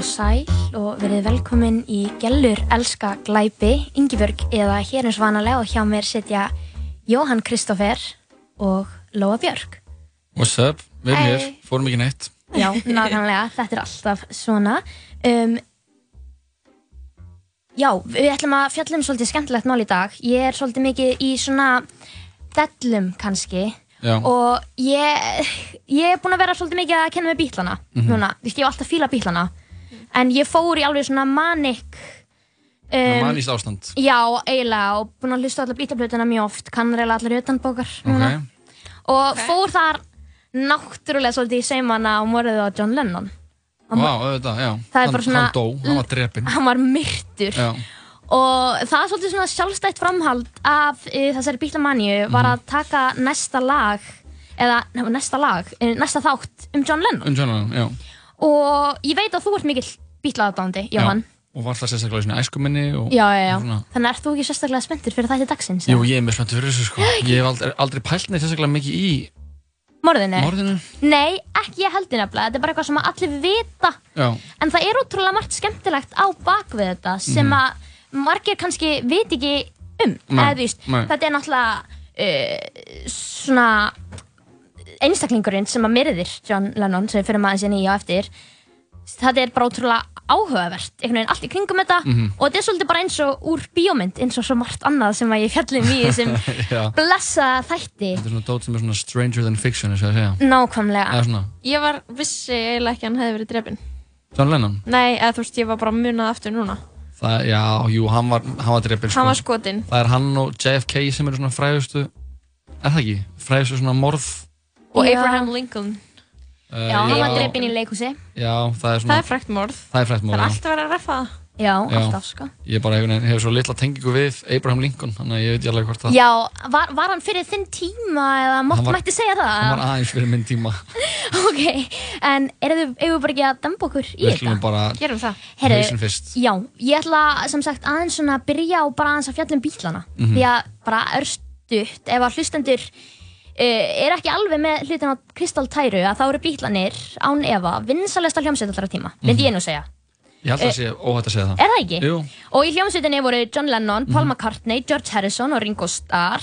og sæl og verið velkomin í Gjellur elska glæpi, Yngibjörg eða hér eins vanalega og hjá mér setja Jóhann Kristófer og Lóa Björg. What's up? Við erum hér, fórum ekki neitt. Já, nákvæmlega, þetta er alltaf svona. Um, já, við ætlum að fjalla um svolítið skemmtilegt mál í dag. Ég er svolítið mikið í svona dellum kannski Já. og ég, ég er búin að vera svolítið mikið að kenna með bílana Mhm. núna, þú veist, ég alltaf fílað bílana en ég fór í alveg svona manik Um, Manist ástand. Já, eiginlega og búin að hlusta allar bílaplötuna mjög oft kann reyla allar utanbókar núna og fór þar náttúrulega svolítið í seimana á morðið á John Lennon Vá, auðvitað, já. Það er hann, bara svona- Hann dó, hann var drepinn. hann var myrtur Já. og það er svolítið svona sjálfstætt framhald af uh, þessari bílamanju var Mhm. að taka næsta lag eða nefnum, næsta lag, uh, næsta þátt um John Lennon Um John Lennon, já. Og ég veit að þú ert mikill bílaðdándi, Jóhann Já. Og var það sérstaklega í svona æskuminni og... já, já, já, Svona. þannig ert þú ekki sérstaklega spenntur fyrir þætti dagsins Jú, ég er mjög spenntur fyrir þessu, sko. Ég hef aldrei, aldrei pælt neitt sérstaklega mikið í morðinu? morðinu. Nei, ekki ég heldur nefnilega, þetta er bara eitthvað sem allir vita Já. En það er ótrúlega margt skemmtilegt á bakvið þetta sem Mhm. að margir kannski veit ekki um. Nei, Eða, veist, nei. þetta er náttúrulega uh, svona einstaklingurinn sem að myrðir John Lennon sem við fyrir maður sinni í á eftir. Þetta er bara ótrúlega áhugavert, einhvern veginn allt í kringum þetta Mhm. og þetta er svolítið bara eins og úr bíómynd, eins og svo margt annað sem að ég fjallum í já. blessa þætti. Þetta er svona dót sem er svona stranger than fiction. Nákvæmlega. Ég var vissi eiginlega ekki að hann hefði verið drefin. John Lennon. Nei, eða þú veist, ég var bara munað aftur núna. Það, já, jú, hann var, hann var drepinn, sko. Hann var skotinn. Það er hann og JFK sem eru svona frægustu, er það ekki? Frægustu svona morð. Og Já. Abraham Lincoln. Uh, Já, hann var drepinn í leikhúsi. Já, það er svona... Það er frækt morð. Það er frægt morð, Það er já. alltaf verið að reffa það. Já, Já. alltaf sko. Ég bara hefur, hefur svo litla tengingu við Abraham Lincoln, þannig að ég veit ekki alveg hvort það... Já, var, var hann fyrir þinn tíma eða mátt var- mætti segja það? Hann var aðeins fyrir minn tíma. Ok, en eru þið, eigum við bara ekki að demba okkur í Við þetta? skulum bara Gerum það. Heyrðu, hausinn fyrst. Já, ég ætla sem sagt aðeins svona að byrja á bara aðeins að fjalla um bílana Mhm. Því að bara örstutt, ef að hlustendur er ekki alveg með hlutin á kristaltæru að þá eru bílanir án efa vinsalesta hljómsveit allra tíma, myndi ég nú segja Ég held að það sé óhætt að segja það. Er það ekki? Jú. Og í hljómsveitinni voru John Lennon, Paul Mhm. McCartney, George Harrison og Ringo Starr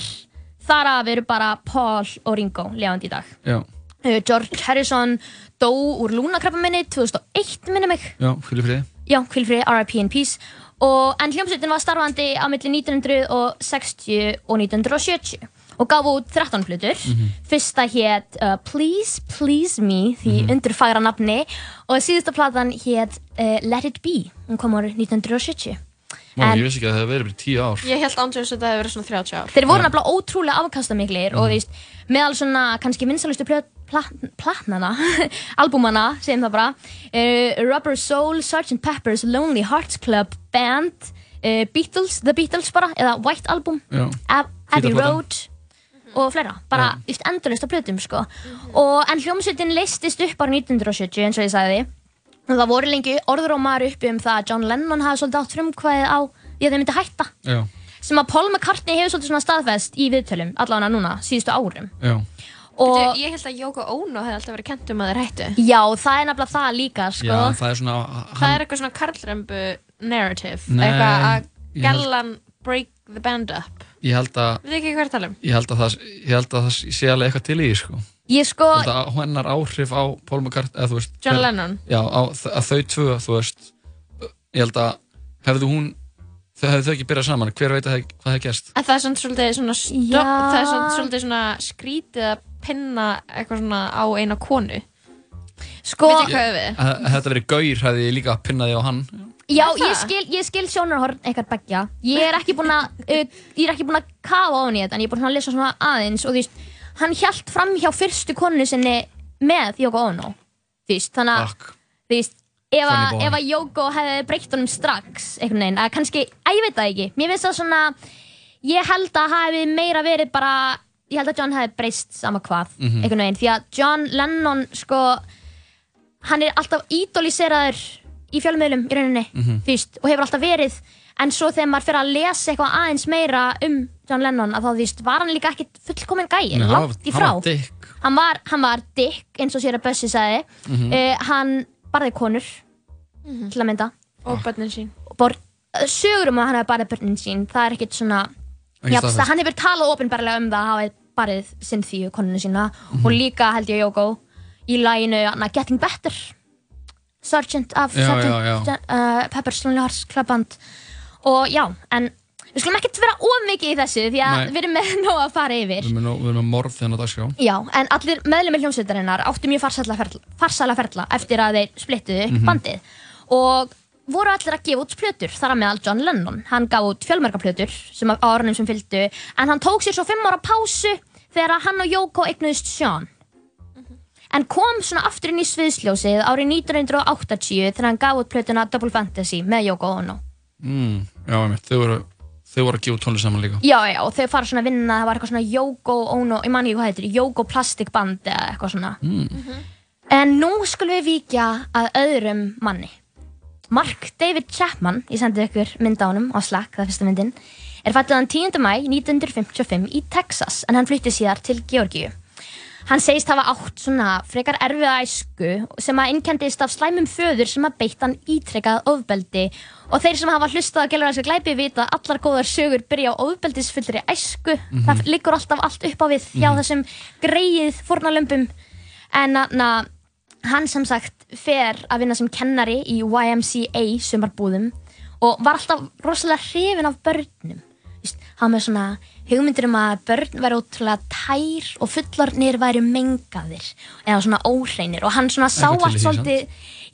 Þar af eru bara Paul og Ringo lefandi í dag Já, Uh, George Harrison dó úr lúnakrabbaminni 2001 minni mig já, friði. já, kvilfri, R.I.P. in Peace og, en hljómsveitin var starfandi á milli 1960 og 1970 og gaf út 13 flutur Mhm. fyrsta hétt uh, Please Please Me því Mhm. undir fagra nafni og síðusta platan hétt uh, Let It Be hún kom árið 1970 Má, En- ég vissi ekki að það hefði verið fyrir tíu ár. Ég held ándjóðs að það hefði verið svona 30 ár. þeir voru nefnilega ótrúlega afkastamiklir og þú veist, meðal svona kannski pla, platnana albúmana, segjum það bara uh, Rubber Soul, Sgt. Pepper's Lonely Hearts Club Band uh, Beatles, The Beatles bara eða White Album, Abbey. Road og fleira, bara Já. just endurlist af plötum sko. og en hljómsveitin leistist upp ára 1970 eins og ég sagði og það voru lengi orðrómar uppi um það að John Lennon hafi svolítið átt frumkvæðið á því að þeir myndi hætta Já, sem að Paul McCartney hefur svolítið svona staðfest í viðtölum allavega núna, síðustu árum já. og Ég held að Yoko Ono hefði alltaf verið kent um að þeir hættu. já, það er nefnilega það líka sko. Já, það er svona... Það er eitthvað svona karlrembu narrative. Nei, eitthvað að ég held- break the band up. Ég held að... Við ekki hvað er að tala um? Ég held að það, ég held að það sé alveg eitthvað til í sko. ég sko, hennar áhrif á Paul McCartney, eða þú veist... John Lennon? Já, á, að þau tvö, þú veist, ég held að hefðu hún, þau hefðu þau ekki byrjað saman, hver veit að það, hvað það gerst? En það er svona svolítið svona, stopp, Já. það er svona, svolítið svona skrítið að pinna eitthvað svona á eina konu. sko þetta verið gaur hefði ég líka pinnaði á hann. Já, ég skil, ég skil sjónarhorn eitthvað begja ég er ekki búin að uh, ég er ekki búin að kafa ofan í þetta en ég er búin að lesa svona aðeins og þú veist, hann hjælt fram hjá fyrstu konu sinni með Yoko Ono þú veist, þannig að Fuck. þú veist, ef Funny að, boy. ef að Jóko hefði breytt honum strax einhvern veginn, að kannski, að ég veit það ekki mér finnst það svona ég held að hafi meira verið bara ég held að John hefði breyst sama hvað Mhm. einhvern veginn, því að John Lennon sko, hann er alltaf ídolíseraður í fjölmiðlum í rauninni, Mhm. þú veist, og hefur alltaf verið. En svo þegar maður fyrir að lesa eitthvað aðeins meira um John Lennon að þá þú veist, var hann líka ekkit fullkominn gæi, langt í hann frá. hann var, hann var dick eins og sér að Bössi sagði. Mhm. uh, hann barði konur til að mynda. Og börnin sín. bor, sögur um að hann hefði barið börnin sín það er ekkert svona staðfest. hann hefur talað ofinbarlega um það að hafa barið Cynthia konunu sína. Og líka held ég Jóko í læginu hana, Getting Better Sergeant af já. Uh, Pepper's Lonely Hearts Club Band og já, en við skulum ekkert vera of mikið í þessu því að Nei. við erum með nóg að fara yfir Við erum með- við erum með morð þennan dagskrá. Já, en allir meðlumir hljómsveitarinnar áttu mjög farsæla ferla, farsæla ferla eftir að þeir splittuðu upp bandið og voru allir að gefa út plötur þar að meðal John Lennon hann gaf út fjölmerga plötur sem á árunum sem fylgdu en hann tók sér svo fimm ára pásu þegar hann og Yoko eignuðist Sean en kom svona aftur inn í sviðsljósið árið 1980 þegar hann gaf út plötuna Double Fantasy með Yoko Ono Mm, já, einmitt. Þau voru, þau voru að gefa tónlist saman líka. Já, já, og þau fara svona að vinna, það var eitthvað svona Yoko Ono, ég man ekki hvað heitir, Yoko Plastic Band eða eitthvað svona. En nú skulum við víkja að öðrum manni. Mark David Chapman, ég sendi ykkur mynd á honum á Slack, það er fyrsta myndin, er fættuðan 10. mæ 1955 í Texas, en hann flutti síðar til Georgíu. Hann segist hafa átt svona frekar erfiða æsku sem að innkendist af slæmum föður sem að beitt hann ítrekkað ofbeldi og þeir sem hafa hlustað að gelur glæpi vita að allar góðar sögur byrja á ofbeldisfullri æsku. Það liggur alltaf allt upp á við hjá þessum greið fórnalömpum en na, hann sem sagt fer að vinna sem kennari í YMCA sumarbúðum og var alltaf rosalega hrifin af börnum. Hann með svona hugmyndir um að börn væri ótrúlega tær og fullornir væri mengaðir eða svona óhreinir. Og hann svona sá allt svolítið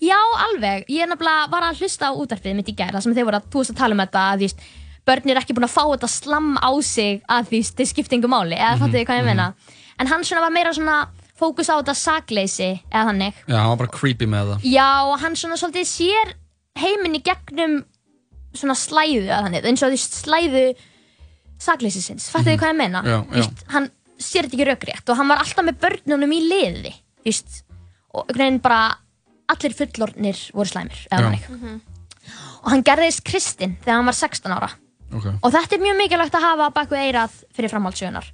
já alveg, ég nefnilega var að hlusta á útarpið mitt í gæra sem þeir voru að, veist að tala um þetta að því börn er ekki búin að fá þetta slam á sig að því þeir skipta yngur máli. Eða fattu þið hvað ég meina? en hann svona var meira svona fókus á þetta sakleysi eða þannig. Já, hann var bara creepy með það. Já, og hann svona svolítið sér heiminn í gegnum svona slæðu að þannig, eins og því slæðu sakleysisins, fattu þið hvað ég meina? Já, Þú veist, hann sér þetta ekki raukrétt og hann var alltaf með börnunum í liði, þú veist, og einhvern veginn bara allir fullornir voru slæmir, eða Já. þannig. Og hann gerðist kristinn þegar hann var 16 ára Ok. og þetta er mjög mikilvægt að hafa baku eirað fyrir framhaldssögunar.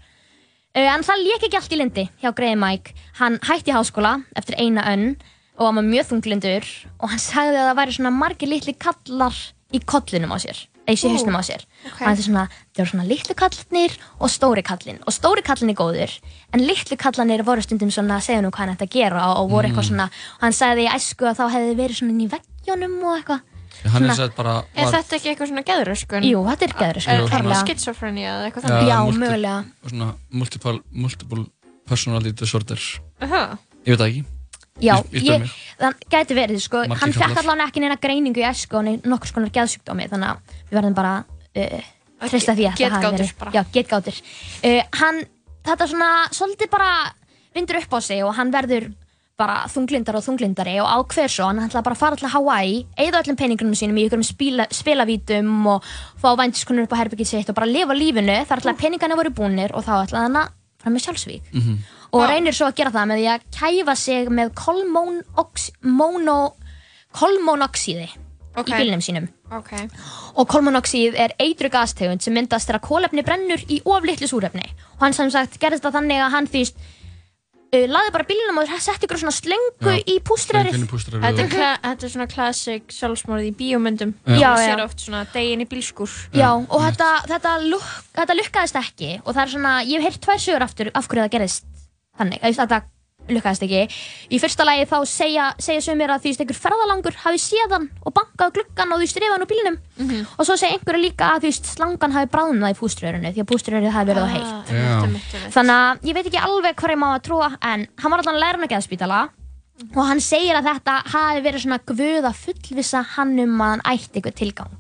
Uh, en það lék ekki allt í lindi hjá Grey Mike. Hann hætti í háskóla eftir eina önn og hann var mjög þunglindur og hann sagði að það væri svona margir litli kallar í kollinum á sér, eða í hausnum á sér. ok. Og hann sagði svona, það eru svona litlu kallarnir og stóri kallin. Og stóri kallin er góður, en litlu kallarnir voru stundum svona að segja nú hvað hann ætti að gera og voru eitthvað svona, og hann sagði í æsku að þá hefði verið svona inn í veggjónum og eitthvað. Hann er Svona- bara... Er var- þetta ekki eitthvað svona geðröskun? Jú, þetta er geður, Er klárlega. skitsofrenia eða eitthvað þannig? Já, multi- mögulega. Svona multiple, multiple personality disorder. Aha. Ég veit það ekki. Já, Ég- það gæti verið, sko, Margir hann fekk allavega ekki neina greiningu í æsku og nokkur skonar geðsjúkdómi, þannig að við verðum bara uh, Að treysta því að þetta hafi getgátur verið. bara. Já, getgátur. Uh, hann, þetta svona, svolítið bara vindur upp á sig og hann verður bara þunglindar og þunglindari og ákveður svo, hann ætla bara að fara til Hawaii, eigða öllum peningunum sínum í ykkurum spila, spilavítum og fá vændiskonur upp á herbyggið sitt og bara lifa lífinu, þar ætla að peningana voru búnir og þá ætla hann að fara með sjálfsvík og reynir svo að gera það með því að kæfa sig með kolmónoxíði í bílnum sínum Ok. og kolmónoxíð er eitru gastegund sem myndast þegar kólefni brennur í oflitlu súrefni og hann sem sagt gerðist það þannig að hann þýst uh, laði bara bílnum og setti ykkur svona slöngu Já. í pústrarið Þetta er, þetta er svona classic sjálfsmorð í bíómyndum. Já, Það já. sér oft svona degin í bílskur. Já, og þetta, þetta, luk, þetta lukkaðist ekki og það er svona, ég hef heyrt tvær sögur aftur af hverju það gerðist þannig, að þetta lukkaðist ekki. Í fyrsta lagi þá segja, segja sögumir að því að einhver ferðalangur hafi séð hann og bankað á gluggan og því strifað hann úr bílnum og svo segja einhverju líka að því slangan hafi bráðnað í púströðurinu því að púströðurinu hafi verið á heitt. Ah, einmitt, einmitt, einmitt. Þannig að ég veit ekki alveg hvað ég má að trúa en hann var allan lærun að geðspítala og hann segir að þetta hafi verið svona guð að fullvissa hann um að hann ætti eitthvað tilgang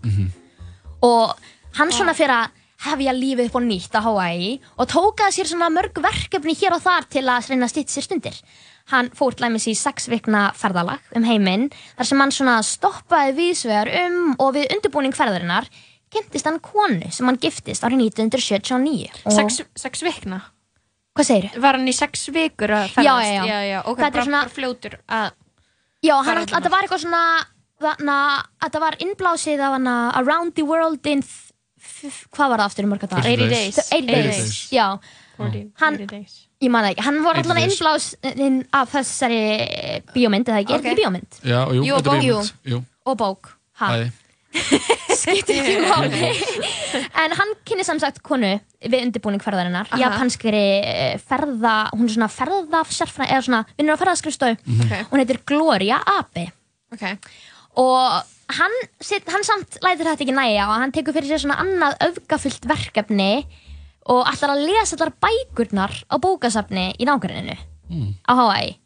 og hann svona fyrir að hefja lífið upp á nýtt á Hawaii og tókaði sér svona mörg verkefni hér og þar til að reyna að stýtt sér stundir hann fór til dæmis í sex vikna ferðalag um heiminn þar sem hann svona stoppaði vísvegar um og við undirbúning ferðarinnar kynntist hann konu sem hann giftist árið 1979 og, Sex, sex vikna? hvað segir Var hann í sex vikur að Já, ferðast? já, já. já, já. Ok, Þetta er svona- fljótur að... Já, hann, þetta var eitthvað svona þarna, þetta var innblásið af hana Around the World in f- f- hvað var það aftur í mörg dagar? 80 80 days. days. 80 days, 80 days. já, 40, Hann- 80 days. ég man það ekki hann var 80 allan days. innblásinn af þessari bíómynd, eða ekki, Ok. okay. ekki bíómynd Já, jú, Jú, þetta er bók. bíómynd. Jú. og bók ha, Bæði. skiptir ekki máli en hann kynni samsagt konu við undirbúning ferðarinnar Aha. japanskri eh, ferða hún er svona ferðafsérfræ eða svona vinnur á ferðaskrifstofu Ok. hún heitir Gloria Abe Ok. og hann, sit, hann samt lætur þetta ekki næja og hann tekur fyrir sér svona annað öfgafullt verkefni og ætlar að lesa allar bækurnar á bókasafni í nákvæminu á Hawaii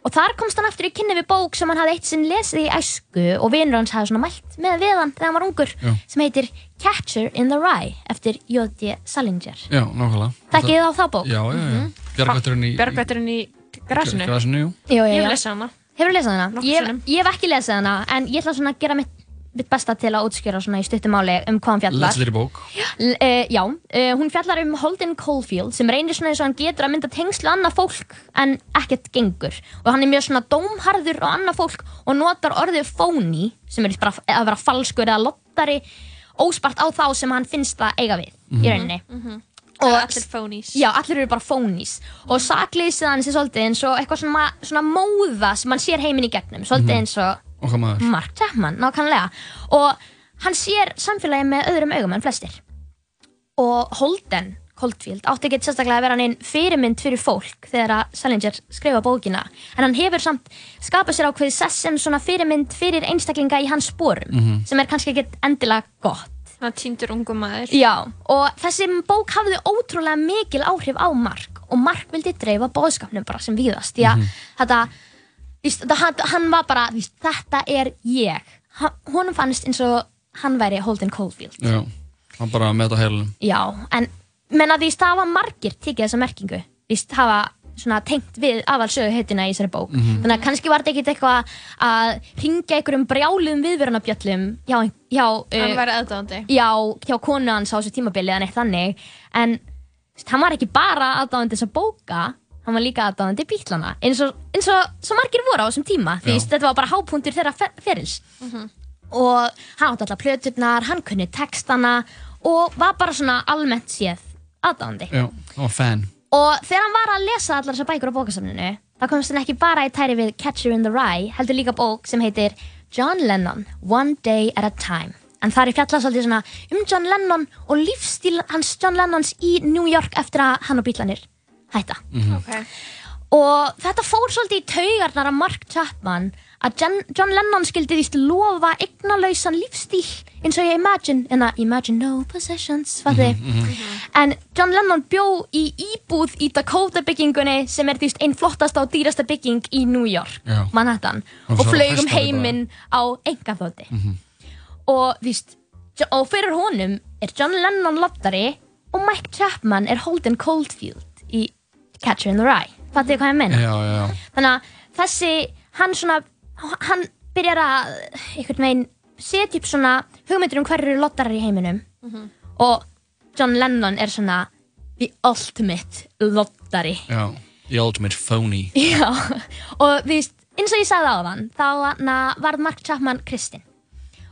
og þar komst hann aftur í kynni við bók sem hann hafði eitt sinn lesið í æsku og vinur hans hafði svona mælt með við hann þegar hann var ungur Já. sem heitir Catcher in the Rye eftir J.D. Salinger Já, nákvæmlega. Þekkið þið á þá bók? Já, já, já. Bjargvætturinn í... Björgvætturinn í grasinu. Grasinu, jú. Jú, Ég jú. lesað hana. Hefur lesað hana? Ég, ég hef ekki lesað hana en ég ætla svona að gera mitt, mitt besta til að útskjöra svona í stuttumáli um hvað hann fjallar. Legendary bók. L uh, já, uh, hún fjallar um Holden Caulfield sem reynir svona eins og hann getur að mynda tengslu annað fólk en ekkert gengur. Og hann er mjög svona dómharður á annað fólk og notar orðið phony sem er bara að vera falskur eða lottari óspart á þá sem hann finnst það eiga við í rauninni Og allir phonies. Já, allir eru bara phonies og sakleysið hans er svolítið eins og eitthvað svona, svona móða sem hann sér heiminn í gegnum. Svolítið eins og Okkar maður. Mark Chapman, nákvæmlega. Og hann sér samfélagi með öðrum augum en flestir. Og Holden Caulfield átti ekki sérstaklega að vera hann einn fyrirmynd fyrir fólk þegar að Salinger skrifa bókina. En hann hefur samt skapað sér ákveðið sess sem svona fyrirmynd fyrir einstaklinga í hans sporum sem er kannski ekkert endilega gott Að týndur ungum maður. Já, og þessi bók hafði ótrúlega mikil áhrif á Mark og Mark vildi dreifa bóðskapnum bara sem víðast því að þetta, víst, þetta hann, hann var bara, víst, þetta er ég hann, honum fannst eins og hann væri Holden Caulfield Já. Hann bara með þetta heilunum. Já, en menna því það hafa margir tekið þessa merkingu víst, hafa svona tengt við aðalsögu heitina í þessari bók. Þannig að kannski var þetta ekkit eitthvað að ringja einhverjum brjáluðum viðvörunabjöllum hjá, hjá Hann uh, væri aðdáðandi. já, hjá konu hans á þessu tímabili eða neitt þannig. En veist, hann var ekki bara aðdáðandi þess að bóka hann var líka aðdáðandi bítlana eins og, eins og svo margir voru á þessum tíma því þetta var bara hápunktur þeirra fer ferils. Og hann átti allar plöturnar hann kunni textana og var bara svona almennt séð aðdáðandi Já, var fan. Og þegar hann var að lesa allar þessar bækur á bókasafninu þá komst hann ekki bara í tæri við Catcher in the Rye heldur líka bók sem heitir John Lennon, One Day at a Time. En það er fjallað svolítið svona um John Lennon og lífstíl hans John Lennons í New York eftir að hann og bílanir hætta. Ok. og þetta fór svolítið í taugarnar af Mark Chapman að John, John Lennon skildi víst lofa eignalausan lífstíl eins og ég Imagine en að Imagine no possessions fattu en John Lennon bjó í íbúð í Dakota byggingunni sem er því einn flottasta og dýrasta bygging í New York, Já. Manhattan Og og flög um heiminn á engaþóti og víst og fyrir honum er John Lennon lottari og Mike Chapman er Holden Caulfield í Catcher in the Rye. Fattu hvað ég já. þannig að þessi hann svona hann byrjar að einhvern veginn setja upp svona hugmyndir um hverju lottarar í heiminum og John Lennon er svona the ultimate lottari Já. The ultimate phony. Já, og þú veist, eins og ég sagði á þann þá na, varð Mark Chapman kristinn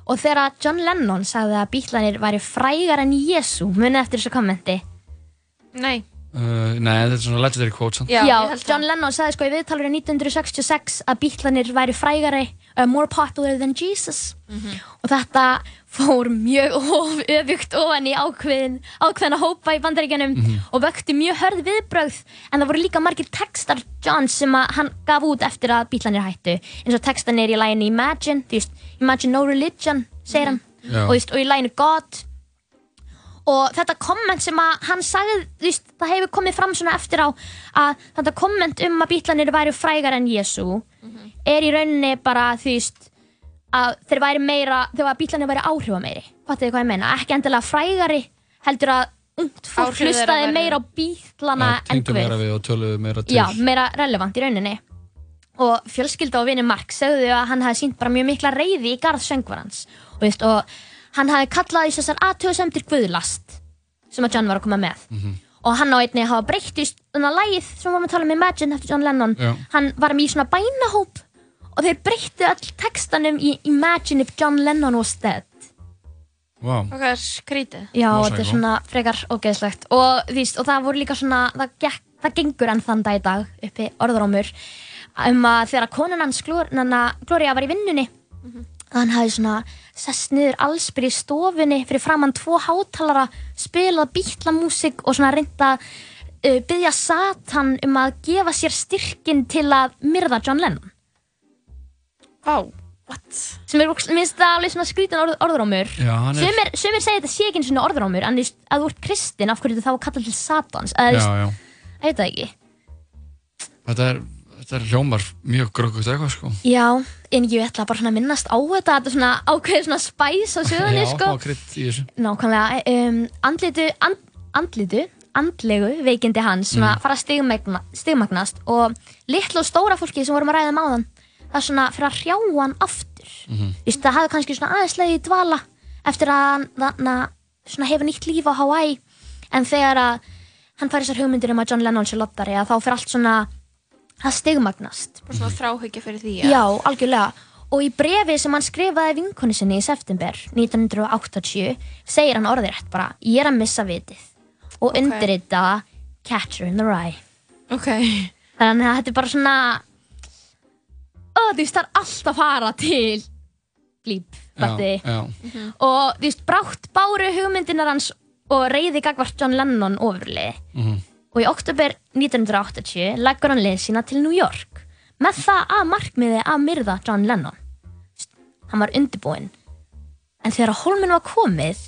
og þegar John Lennon sagði að bílanir væri frægar en Jésu munið eftir þessu kommenti Nei. Uh, nei, þetta er svona legendary quote, sant? Já, ég held John. Lennon sagði sko í viðtalur í 1966 að bílanir væri frægari uh, more popular than Jesus og þetta fór mjög öfugt ofan í ákveðin, ákveðina hópa í bandaríkjanum og vökti mjög hörð viðbrögð en það voru líka margir textar John sem að hann gaf út eftir að bílanir hættu eins og textanir í læginu Imagine þú veist, Imagine no religion segir hann Já. og, veist, og í læginu God og þetta komment sem að hann sagði, þú veist, það hefur komið fram svona eftir á að þetta komment um að bítlanir væri frægar en Jésu er í rauninni bara, þú veist að þeir væri meira, þegar að bítlanir væri áhrifa meiri fattu þið hvað ég meina, ekki endilega frægari heldur að ungt fólk hlustaði meira á bítlana Já, en tengdu meira Guð við og töluðu meira til. já, meira relevant í rauninni. Og fjölskylda og vinni Mark sögðu að hann hefði sínt bara mjög mikla reyði í garð söngvarans. Og, veist, og hann hefði kallað í þessar aðtöðsendir guðlast sem að John var að koma með. Og hann á einni hafa breytt í svona lægið sem við varum að tala um Imagine eftir John Lennon. Já. hann var með í svona bænahóp og þeir breyttu all textanum í Imagine if John Lennon was dead Vá. Og hvað er skrítið? Já, Má þetta er svona frekar ógeðslegt. Og, veist, og það voru líka svona það, gekk, það gengur enn þann dag í dag uppi orðrómur um að þegar konan hans Gloria var í vinnunni að hann hafi svona sest niður allsbyr í stofunni fyrir framann tvo hátalara spilað bítlamúsík og svona reynda uh, byggja Satan um að gefa sér styrkin til að myrða John Lennon Vá, what? sem er, það alveg svona skrítin orð, orðrómur Já, hann er, Sumir, sumir segja þetta sé ekki einu svona orðrómur en þú veist, að þú ert kristinn, af hverju þú þá að kalla til Satans eða þú já, veist, já. ég veit það ekki Þetta er, þetta er hljómar mjög gröggugt eitthvað, sko. Já, en ég ætla bara svona að minnast á þetta þetta er svona ákveðið svona spæs á sögunni Já, sko. fá krydd í þessu. Nákvæmlega, um, andlitu, and, andlitu, andlegu veikindi hans svona Mm. fara að stigmagna, stigmagnast og litlu og stóra fólki sem vorum að ræða máðan það er svona fyrir að hrjá hann aftur Mhm. Vist, það hafði kannski svona aðeinslega í dvala eftir að hann hefur nýtt líf á Hawaii en þegar að hann fær þessar hugmyndir um að John Lennon sé lottari að þá fyrir allt svona að stigmagnast Bara svona þráhyggja fyrir því Já, algjörlega. Og í brefi sem hann skrifaði vinkonu sinni í september 1980 segir hann orðirætt bara ég er að missa vitið og Ok. undirrita Catcher in the Rye. Ok Þannig að þetta er bara svona ó, þú veist, það er allt að fara til blíp, fatti. Já, Og þú veist, brátt báru hugmyndinar hans og reyði gagvart John Lennon ofurlið. Mhm. Og í oktober 1980 leggur hann leið sína til New York með það að markmiði að myrða John Lennon. Hann var undirbúinn. En þegar að hólminn var komið,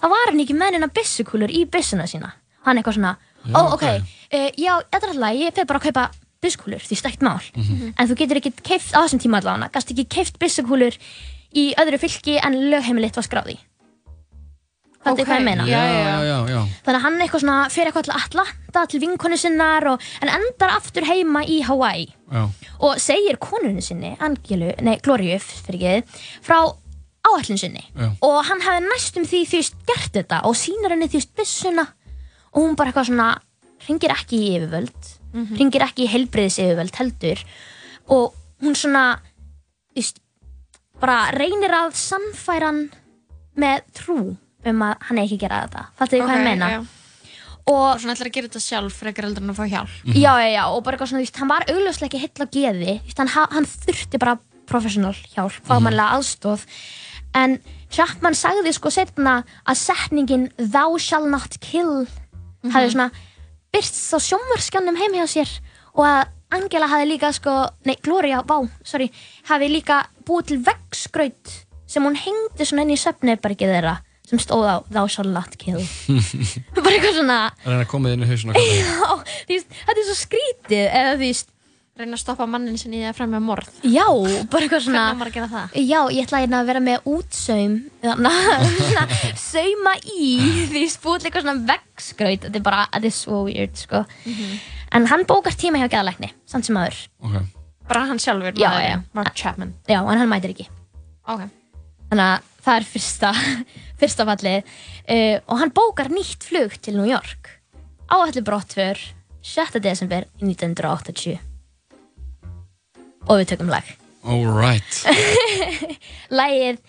þá var hann ekki með neina byssukúlur í byssuna sína. Hann eitthvað svona, ó, ok, uh, já, þetta er alltaf, ég fer bara að kaupa byssukúlur, því stækt mál. En þú getur ekki keift, á þessum tíma allavega, gast ekki keift byssukúlur í öðru fylki en lögheimilitt var skráði. Þetta Ok, er hvað ég meina. já, Já, já. Þannig að hann eitthvað svona fyrir eitthvað til Atlanta til vinkonu sinnar og, en endar aftur heima í Hawaii já. og segir konunni sinni, Angelu, nei, Glóriu fyrir ekki, frá áætlun sinni Já. og hann hefði næstum því því gert þetta og sýnir henni því byssuna og hún bara eitthvað svona ringir ekki í yfirvöld ringir ekki í heilbriðis yfirvöld heldur og hún svona þú veist, bara reynir að sannfæra hann með trú um að hann eigi ekki að gera þetta. Fattu þið hvað ég meina? já. og svona ætlar að gera þetta sjálf frekar heldur en að fá hjálp? Já, já, já, og bara eitthvað svona, þú veist, hann var augljóslega ekki heill á geði, þú veist, hann, ha- hann þurfti bara professional hjálp, fagmannlega aðstóð en Chapman sagði sko setna að setningin thou shall not kill hefði svona byrst á sjónvarskjannum heim hjá sér og að Angela hefði líka sko, nei, Gloria, vá, sorry hefði líka búið til veggskraut sem hún hengdi svona inn í söfniðbergið þeirra sem stóð á thou shall not kill. Bara eitthvað svona er að koma inn í hausuna. Þetta er svo skrítið eða þú veist, Reyna að stoppa mannin sinni í að fremja morð. Já, bara eitthvað svona Hvernig maður að gera það? Já, ég ætla hérna að vera með útsaum þannig að svona sauma í því spúið eitthvað svona veggskraut. Þetta er bara, þetta er svo weird sko. En hann bókar tíma hjá geðalækni samt sem aður, Ok. Bara hann sjálfur, Já, já. Mark Chapman. Já, en hann mætir ekki. Ok þannig að það er fyrsta fyrsta fallið uh, og hann bókar nýtt flug til New York áallu brottför 7. desember 1980 og við tökum lag All right. Lægið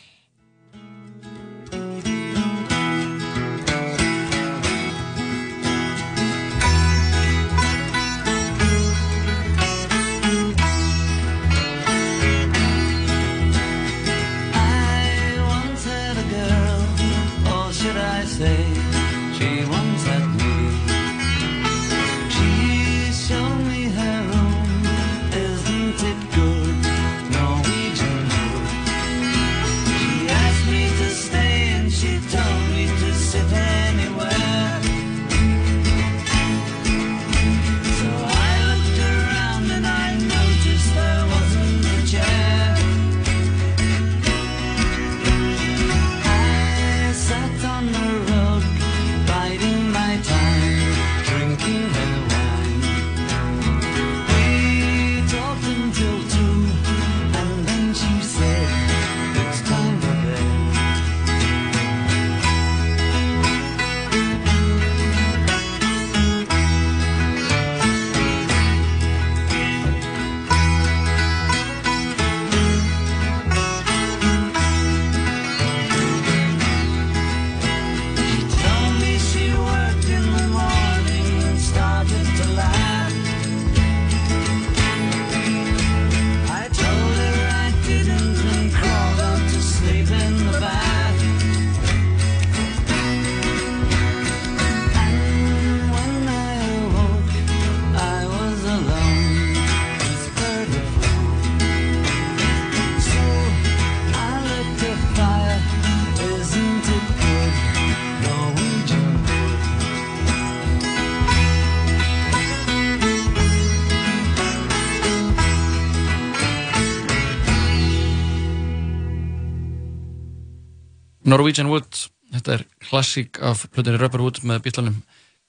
Norwegian Wood, þetta er klassík af plötunni Rubber Wood með bítlanum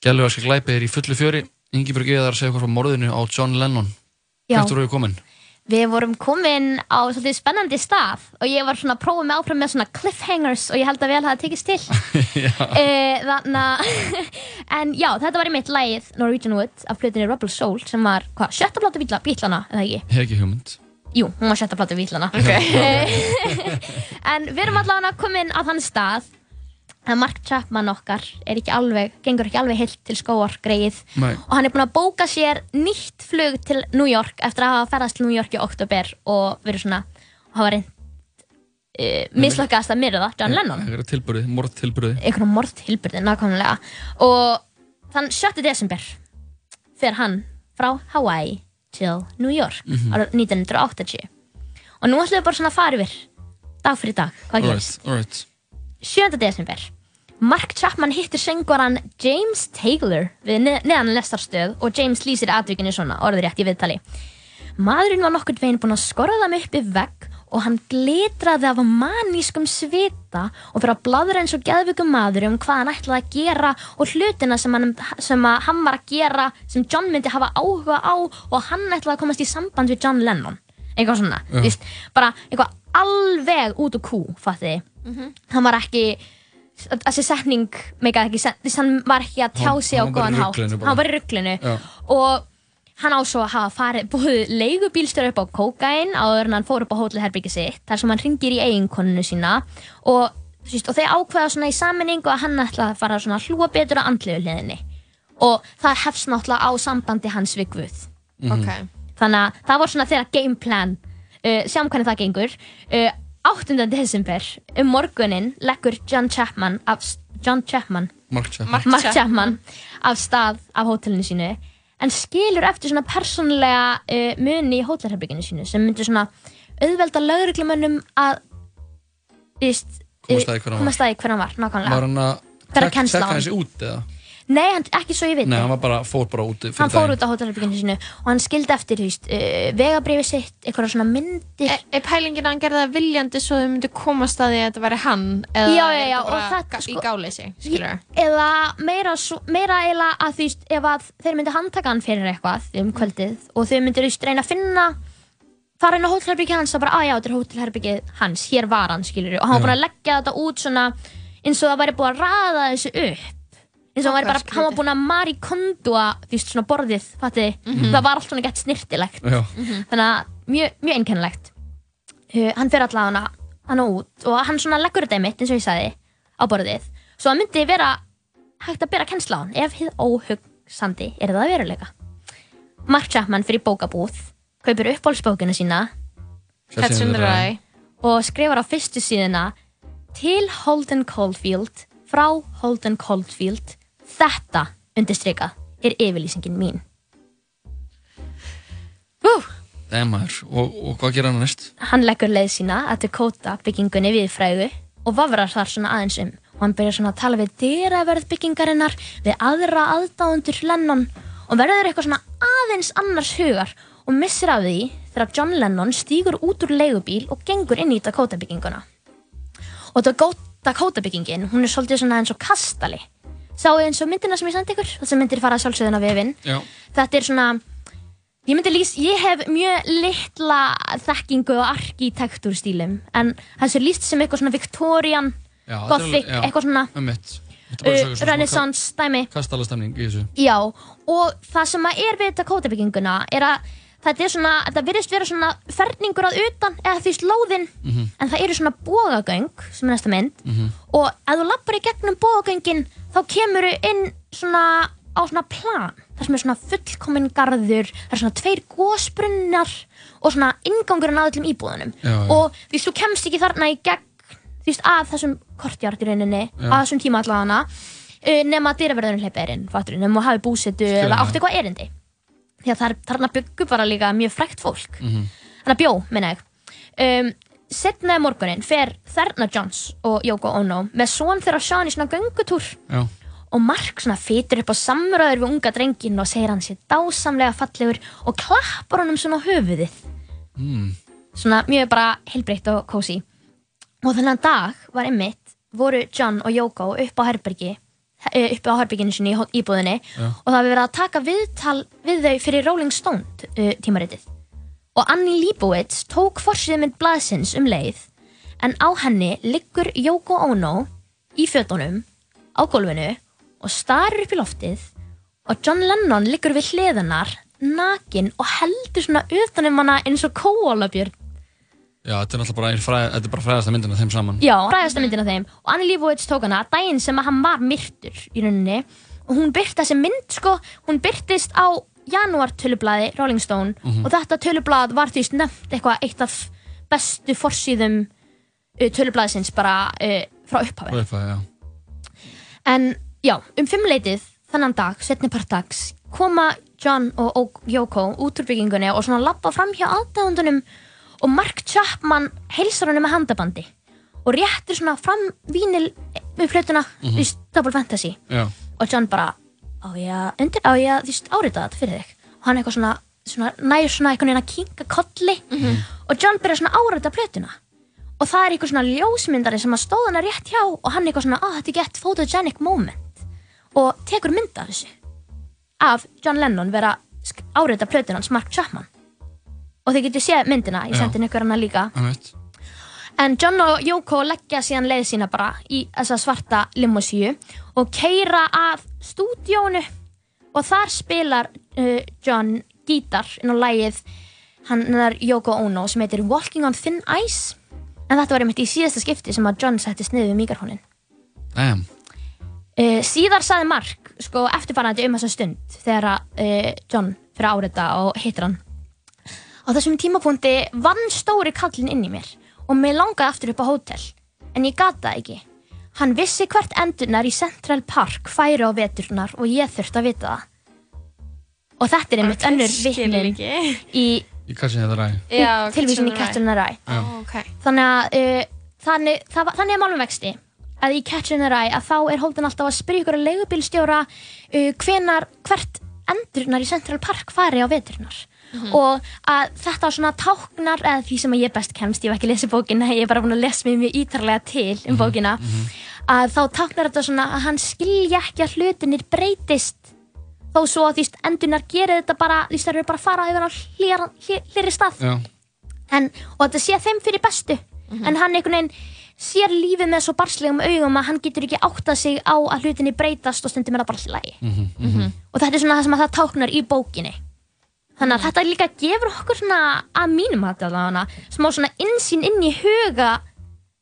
Gæluvarski glæpi er í fullu fjöri Ingeborg Eðar segja hvað frá morðinu á John Lennon. Hvert voru við komin? Við vorum komin á svolítið spennandi stað og ég var svona að prófa mig áfram með svona cliffhangers og ég held að vel hafa tekist til. e, Þannig að, en já, þetta var í mitt lagið Norwegian Wood af flutinni Rebel Soul sem var, hvað, sjötta plata bítla, bítlana, eða ekki? Ekki hugmynd Jú, hún var sjötta plata bítlana. en við erum allavega komin á þann stað að Mark Chapman okkar er ekki alveg, gengur ekki alveg heilt til skóar greið Nei. og hann er búinn að bóka sér nýtt flug til New York eftir að hafa ferðast til New York í oktober og verið svona hafa reynd uh, mislökkast að myrða John Lennon Það er tilbúrið, morð tilbúrið einhvern morð tilbyrði nákvæmlega og þann 7. desember fer hann frá Hawaii til New York Mhm. árið 1980 og nú ætlum við bara svona að fara yfir dag fyrir dag, hvað gerist Alright, alright 7. desember Mark Chapman hittir söngvaran James Taylor við ne neðan lestarstöð og James lýsir atvikinu svona orðrétt í viðtali Maðurinn var nokkurn veginn búinn að skorða þeim upp í vegg og hann glitraði af manískum svita og fyrir að bladra eins og geðvikum maður um hvað hann ætlaði að gera og hlutina sem hann, sem að hann var að gera sem John myndi hafa áhuga á og hann ætlaði að komast í samband við John Lennon. Eitthvað svona, Já. víst, bara eitthvað alveg út úr kú, fattiði hann var ekki þessi setning meikaði ekki sen- þess að hann var ekki að tjá sig á góðan hátt. hann var í rugglinu og hann á svo að hafa farið búið leigubílstjóri upp á kókain áður en hann fór upp á hótelherbyggi sitt þar sem hann ringir í eiginkonunu sína. Og, og þeir ákveða svona í saminningu að hann ætla að fara svona hlúa betur á andlegu hliðinni. Og það hefst náttúrulega á sambandi hans við Guð. Ok. þannig að það var svona þeirra game plan. Uh, sjáum hvernig það gengur. Uh, 8. desember um morgunin leggur John Chapman af, John Chapman. Mark Chapman. Mark Mark Chapman. Chapman. af stað af hótelinu sínu en skilur eftir svona persónlega uh, muni í hótelherbygginu sínu sem myndir svona auðvelda lögreglumönnum að Komast að því hver hann var. nákvæmlega Var hann að hann. þessi út eða? Nei, hann, ekki svo ég veit Nei, hann var bara, fór bara út fyrir hann fór daginn. út á hótelherbygginu sínu og hann skildi eftir þú veist, uh, vegabrifi sitt eitthvað svona myndir. Er, er pælingin að hann gerði það viljandi svo þau myndu komast að því að þetta væri hann eða Já, já, já, og þetta, sko- í gáleysi, skilur eða meira, svo- meira eila að þú veist ef að þeir myndu handtaka hann fyrir eitthvað um kvöldið og þau myndu þú veist reyna að finna fara inn á hótelherbyggið hans og bara að já, þetta er hótelherbyggið hans, hér var hann skilur og hann var Já. búin að leggja þetta út svona eins og það væri búin að raða þessu upp eins og hann, væri bara, hann var búin að marikondua veist svona borðið, fattiði? Það var allt svona gett snirtilegt Já, þannig að mjög, mjög einkennilegt. Uh, hann fer allavega hana, hana út og hann svona leggur þetta mitt eins og ég sagði á borðið. Svo það myndi vera hægt að bera kennsla á hann ef hið óhugsandi er það að veruleika. Mark Chapman fyrir bókabúð kaupir uppáhaldsbókina sína Catch in the Rye. og skrifar á fyrstu síðuna til Holden Caulfield frá Holden Caulfield þetta undirstrikað. Er yfirlýsingin mín. Hú Nei maður, og, og hvað gera hann næst? hann leggur leið sína að Dakota byggingunni við frægu og vafrar þar svona aðeins um. Og hann byrjar svona að tala við dyraverð byggingarinnar við aðra aðdáundur Lennon og verður eitthvað svona aðeins annars hugar og missir af því þegar John Lennon stígur út úr leigubíl og gengur inn í Dakota bygginguna og Dakota byggingin hún er svolítið svona eins og kastali sáu eins og myndina sem ég sendi ykkur þessar myndir fara sjálfsögðin á vefinn. Þetta er svona ég myndi lýs, ég hef mjög litla þekkingu á arkitektúrstílum en þessu lýst sem eitthvað svona Victorian, já Gothic, já, eitthvað svona um Renaissance dæmi. Kastalastemning í þessu. Já, og það sem er við Dakota bygginguna er að þetta er svona, þetta virðist vera svona ferningur að utan, eða því slóðin. En það eru svona bógagöng sem er næsta mynd. Og ef þú lappar í gegnum bógagöngin þá kemur inn svona á svona plan. Þar sem er svona fullkominn garður það er svona tveir gósbrunnar og svona ingangurinn að öllum íbúðunum. Já, já. og því þú kemst ekki þarna í gegn veist að þessum kortjart í rauninni Já. að þessum tíma allavega uh, nema að dyraverðurinn hleypa erinn nema að hafi búsetu Skilja. eða það. átt eitthvað erindi því að þar, þarna byggu bara líka mjög frækt fólk. Mhm. þannig að bjó, minna ég. Um, setna morgunin fer Þerna Johns og Yoko Ono með son þeirra Sean í svona göngutúr. Já, og Mark svona fytur upp á samröður við unga drengin og segir hann sér dásamlega fallegur og klappar honum svona höfuðið. Mm. svona mjög bara heilbreytt og kósi og þennan dag var einmitt voru John og Yoko upp á herbergi eh, upp á herberginu sinni í íbúðinni Já. og það hefur verið að taka viðtal við þau fyrir Rolling Stone uh, tímaritið og Annie Leibovitz tók forsýðmynd blaðsins um leið en á henni liggur Yoko Ono í fötunum á gólfinu og starir upp í loftið og John Lennon liggur við hliðanar nakin og heldur svona utanum hana eins og kóalabjörn Já, þetta er náttúrulega bara, ein fræ, þetta er bara fræðasta myndin af þeim saman. Já, fræðasta myndin af þeim. Og Annie Leibovitz tók hana daginn sem að hann var myrtur í rauninni. Og hún byrta þessi mynd sko, hún byrtist á janúar tölublaði Rolling Stone. Og þetta tölublað var því nefnt eitthvað eitt af bestu forsýðum tölublaðsins bara uh, frá upphafi. Er það, já. En já, um fimmleitið þannan dag, setni part dags, koma John og Yoko út úr byggingunni og svona lappa fram hjá aðdáðundunum og Mark Chapman heilsar henni með handabandi og réttir svona fram vínil við flötuna mm -hmm. Double Fantasy. Já, og John bara á ég að árita þetta fyrir þig? Og hann eitthvað svona, svona nær svona einhvern veginn að kinka kolli. Og John byrjar svona að árita plötuna. Og það er eitthvað svona ljósmyndari sem að stóð hana rétt hjá og hann eitthvað svona, að þetta er gett photogenic moment. Og tekur mynd af þessu. Af John Lennon vera árita plötuna hans Mark Chapman og þið getur séð myndina, ég sendi ykkur hana líka. En John og Yoko leggja síðan leið sína bara í þessa svarta limosíu og keira að stúdíónu og þar spilar uh, John gítar inn á lægið hann er Yoko Ono sem heitir Walking on Thin Ice en þetta var einmitt í síðasta skipti sem að John settist niður við mikrofónin. Damn. Uh, síðar saði Mark sko eftirfarandi um þessa stund þegar að, uh, John fyrir árita og hittir hann á þessum tímapunkti vann stóri kallin inn í mér og mér langaði aftur upp á hótel en ég gata ekki hann vissi hvert endurnar í Central Park færi á veturnar og ég þurfti að vita það og þetta er einmitt önnur vitnin ekki. í. Já, tilvísin í Catch in the Rye Já. Ó, ok. þannig að uh, þannig, það, þannig er málum vexti að í Catch in the Rye að þá er hóldin alltaf að spyrja ykkur að leigubílstjóra uh, hvenar hvert endurnar í Central Park fari á veturnar og að þetta svona táknar eða því sem ég best kemst, ég hef ekki lesið bókina ég er bara búin að lesa mig mjög ítarlega til um bókina að þá táknar þetta svona að hann skilja ekki að hlutinir breytist. Þó svo að því endurnar gerir þetta bara því það eru bara að fara yfir á hlýri stað. En, og þetta sé þeim fyrir bestu. En hann einhvern veginn sér lífið með svo barslegum augum að hann getur ekki áttað sig á að hlutinni breytast og stundum er það bara allt í lagi. Og þetta er svona það sem að það táknar í bókinni þannig að þetta líka gefur okkur svona að mínum hætti allavega smá svona insýn inn í huga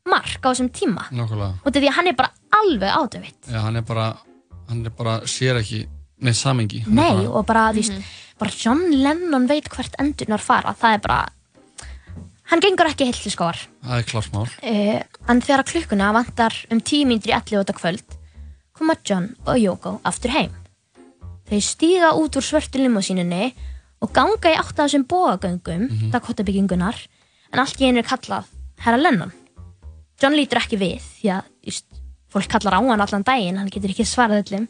mark á þessum tíma nákvæmlega. og þetta því að hann er bara alveg ádöfitt Já, hann er bara, hann er bara, sér ekki með samengi. Er Nei, bara- og bara, þú veist, bara John Lennon veit hvert endurnar fara, það er bara hann gengur ekki heilt til skóar Það er klart mál. uh, en þegar klukkuna vantar um 10 mínútur í 11 þetta kvöld koma John og Yoko aftur heim þau stíga út úr svörtu limosínunni og ganga í átt af þessum bóagöngum mm -hmm. Dakota-byggingunar en allt í einu er kallað Herra Lennon John lítur ekki við því að just, fólk kallar á hann allan daginn hann getur ekki svarað öllum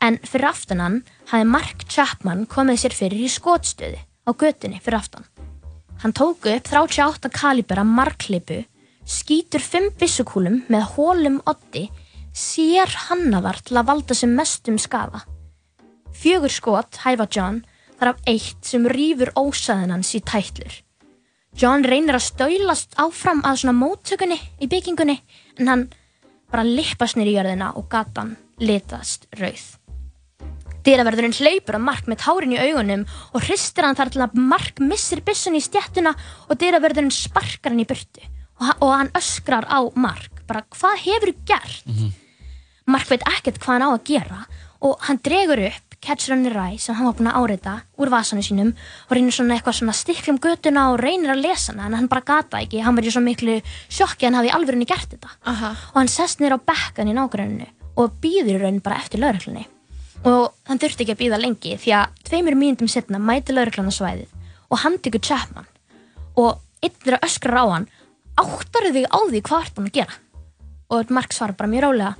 en fyrir aftan hann hafði Mark Chapman komið sér fyrir í skotstöði á götunni fyrir aftan Hann tók upp 38 kalibera marklipu, skýtur 5 byssukúlum með hólum oddi, sér hannaðar til að valda sem mestum skafa. Fjögur skot hæfa John, þar af eitt sem rýfur ósaðin hans í tætlur. John reynir að stöylast áfram að svona móttökunni í byggingunni, en hann bara lippast nýr í jörðina og gatan litast rauð. Dyraverðurinn hleypur að Mark með tárin í augunum og hristir hann þar til að Mark missir byssun í stjættuna og dyraverðurinn sparkar hann í burtu og, og hann öskrar á Mark bara hvað hefur gert? Mark veit ekkert hvað hann á að gera og hann dregur upp Catcher on the Rye sem hann var búinn að áreita úr vasanum sínum og reynir svona eitthvað svona stiklum götuna og reynir að lesa hana en hann bara gata ekki, hann var í svo miklu sjokki að hann hafi í alvörunni gert þetta. Aha. og hann sest niður á bekkan í nágruninu og býður í raun bara eftir lauruglunni og hann þurfti ekki að býða lengi því að tveimur mínútum setna mæti lauruglan á svæðið og hann tekur Chapman. Og einn þeirra öskrar á hann áttaru þig á því hvað ert búin að gera? Og Mark svarar bara mjög rálega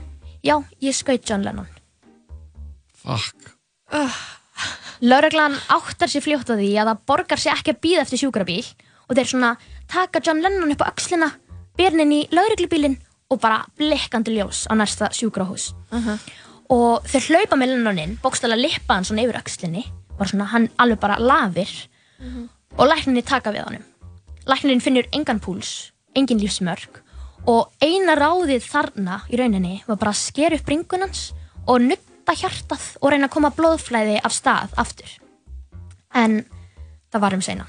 já, ég skaut John Lennon. Fuck. Lauruglan áttar sér fljótt á því að það borgar sér ekki að býða eftir sjúkrabíl og þeir svona taka John Lennon upp á hann inn í lauruglubílinn og bara blikkandi ljós á næsta sjúkrahús. Og þau hlaupa með Lennonin bókstæðlega lippa hann svona yfir öxlinni bara svona hann alveg bara lafir. Og lækninni taka við honum. Læknin finnur engan púls engin lífsmörk og eina ráðið þarna í rauninni var bara að skera upp bringunans og nutta hjartað og reyna að koma blóðflæði af stað aftur en það var um seina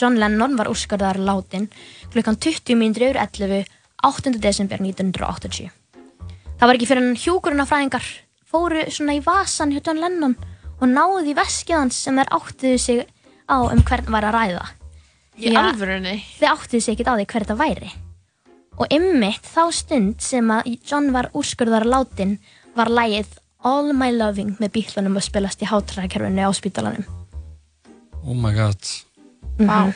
John Lennon var úrskarðar látin klukkan 20 mínútur yfir 11 8. desember 1980 það var ekki fyrir en hjúkurunafræðingar fóru svona í vasan hjá John Lennon og náðu í veskið hans sem þeir áttuðu sig á um hvern var að ræða Í alvörunni? Þeir áttuðu sig ekkert á því hver þetta væri og ymmit þá stund sem að John var úrskurðar látin var lægið All My Loving með bílunum að spilast í hátræðakerfinu á spítalanum Oh my god. Vá.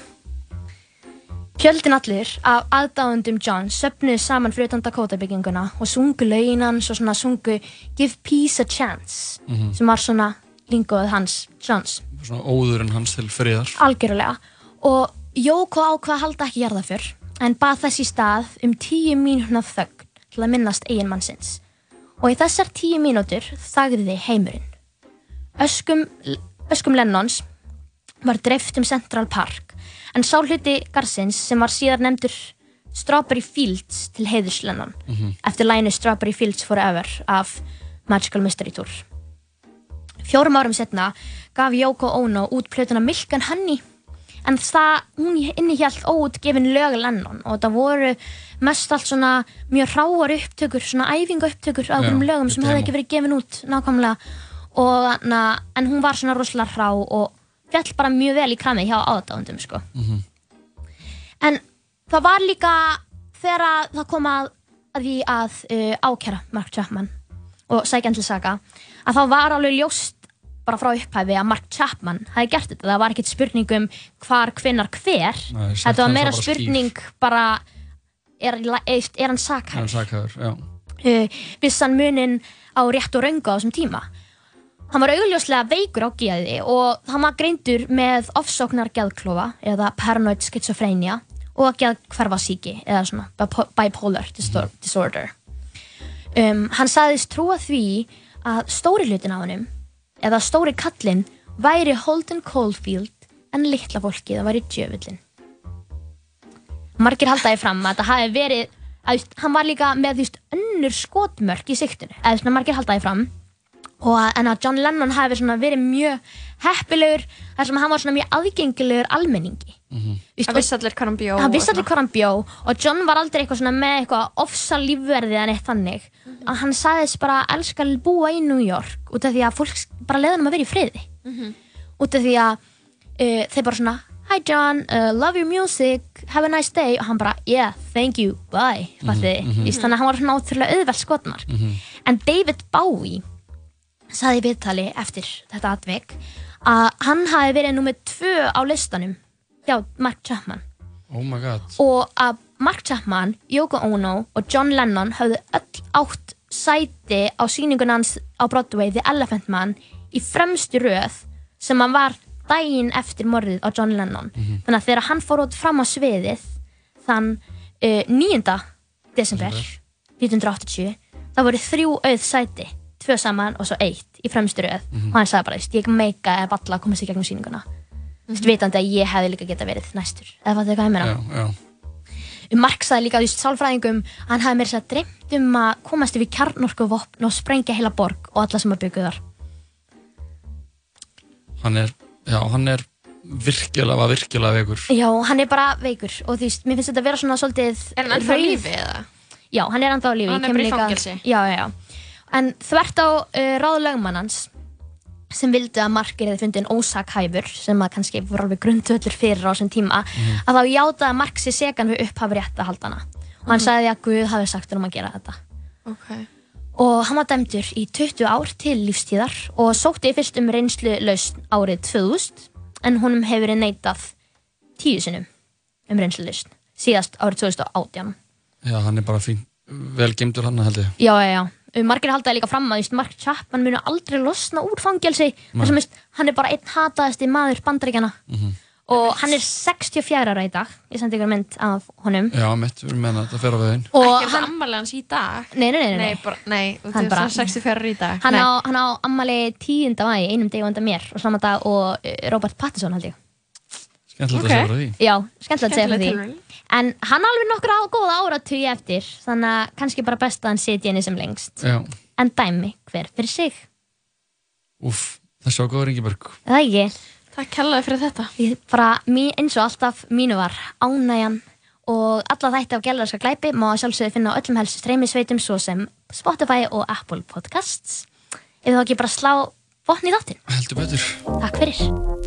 Fjöldin allir af aðdáðundum John söfnuðu saman fyrir utan Dakota bygginguna og sungu lögin hans og svona sungu Give Peace a Chance sem var svona lingóð hans Johns Svona óðurinn hans til friðar. algjörlega og Jóko ákvað að halda ekki jarða fyrr en bað þess í stað um tíu mínúna þögn til að minnast eiginmannsins og í þessar tíu mínútur þagði heimurinn. Öskum, öskum Lennons var dreift um Central Park en sá hluti Garsins sem var síðar nefndur Strawberry Fields til heiðurs Lennon eftir læginu Strawberry Fields Forever af Magical Mystery Tour. Fjórum árum setna gaf Yoko Ono út plötuna Milk and Honey en það, hún innihjalt óutgefin lög Lennon og það voru mest allt svona mjög hráar upptökur svona æfinga upptökur Já, einhverjum lögum sem hefði ekki verið gefin út nákvæmlega. Og na, en hún var svona rosalega hrá og fjall bara mjög vel í kramið hjá aðdáðundum sko. en það var líka þegar að það kom að, að því að uh, ákjara Mark Chapman og sækja hann til saga að þá var alveg ljóst bara frá upphæfi að Mark Chapman hafi gert þetta. Það var ekkert spurning um hvar, hvinnar, hver. Nei, þetta var meira bara skýr. spurning bara er, er, hann já. uh, vissan munin á rétt og röngu á þessum tíma? Hann var augljóslega veikur á geði og hann var greindur með ofsóknar geðklofa eða paranoid schizophrenia og geðkvarfasíki eða svona bipo- bipolar distor disorder. Um, hann sagðist trúa því að stóri hlutin á honum eða stóri kallinn væri Holden Caulfield en litla fólkið það væri djöfullin margir haldaði fram að þetta hafi verið að hann var líka með veist, önnur skotmörk í siktinu eða svona margir haldaði fram. Og að, en að John Lennon hafi verið mjög heppilegur þar sem hann var mjög aðgengilegur almenningi mm Það vissi allir hvað hann bjó. hann og vissi allir hvað hann bjó og John var aldrei eitthvað svona með eitthvað ofsa lífverði en eitt þannig. Að hann sagðist bara að elska að búa í New York út af því að fólk bara leiði hann að vera í friði. Út af því að uh, þeir bara svona Hi John, uh, love your music, have a nice day. Og hann bara, yeah, thank you, bye mm -hmm, þannig að hann var svona ótrúlega auðvelt skotmark en David Bowie saði í viðtali eftir þetta atvik að hann hafi verið nummið tvö á listanum hjá Mark Chapman. Oh my god. og að Mark Chapman, Yoko Ono og John Lennon höfðu öll átt sæti á síningun hans á Broadway The Elephant Man í fremstu röð sem hann var daginn eftir morðið á John Lennon. Þannig að þegar hann fór út fram á sviðið þann uh, 9. desember 1980 það voru þrjú auð sæti tvö saman og svo eitt í fremstu röð. Og hann sagði bara, "Veist, ég meika eða valla að komast í gegnum síninguna mm vitandi að ég hefði líka geta verið næstur eða fattu hvað ég meina Já, já. Mark sagði líka, þú veist, sálfræðingum hann hafði mér sér að dreymt um að komast yfir kjarnorku vopn og sprengja heila borg og alla sem að byggja þar Hann er, já, hann er virkilega, var virkilega veikur. Já, hann er bara veikur og þú veist, mér finnst þetta að vera svona svolítið Er hann ennþá lífi eða? Já, hann er ennþá á lífi Hann er bara í líka- fangelsi. Já, já, já En þvert á uh, ráð lögmannans sem vildi að Mark er fundin ósakhæfur sem að kannski voru alveg grundvöldur fyrir á þessum tíma að þá játaði Mark sér segan við upphafi réttahaldana og hann sagði að Guð hafi sagt um að gera þetta. Ok. og hann var dæmdur í 20 ár til lífstíðar og sótti fyrst um reynslu lausn árið 2000 en honum hefur verið neitað tíu sinnum um reynslu lausn síðast árið 2018 Já, hann er bara fín, vel gemdur hann held ég. já, já, já, margir haldaði líka fram að Mark Chapman muni aldrei losna úr fangelsi. Þar sem veist, hann er bara einn hataðasti maður bandaríkjana og hann er 64 ára í dag. Ég sendi ykkur mynd af honum. Já, mitt, við erum meina að þetta fer á veginn. Og Ekki hann, ammali hans í dag. Nei, nei, nei, nei, Nei, bara, nei, þú Hann bara- það 64 í dag. Hann, Nei. á, hann á ammali 10. mæ einum degi undan mér og saman dag og eh, Robert Pattinson held ég. Skemmtilegt Ok. að segja frá því. Já, skemmtilegt að segja frá því. En hann á alveg nokkur á góða áratugi eftir þannig að kannski bara best að hann sitja henni sem lengst. Já, en dæmi hver fyrir sig? Úff, þessi á góður Ingeborg. Er það ekki? Takk kærlega fyrir þetta. Ég bara, eins og alltaf mínu var ánægjan og alla þætti af gælarska glæpi má að sjálfsögðu finna á öllum helstu streymisveitum svo sem Spotify og Apple Podcasts. Ef þá ekki bara slá botni í þáttin Heldur betur. Takk fyrir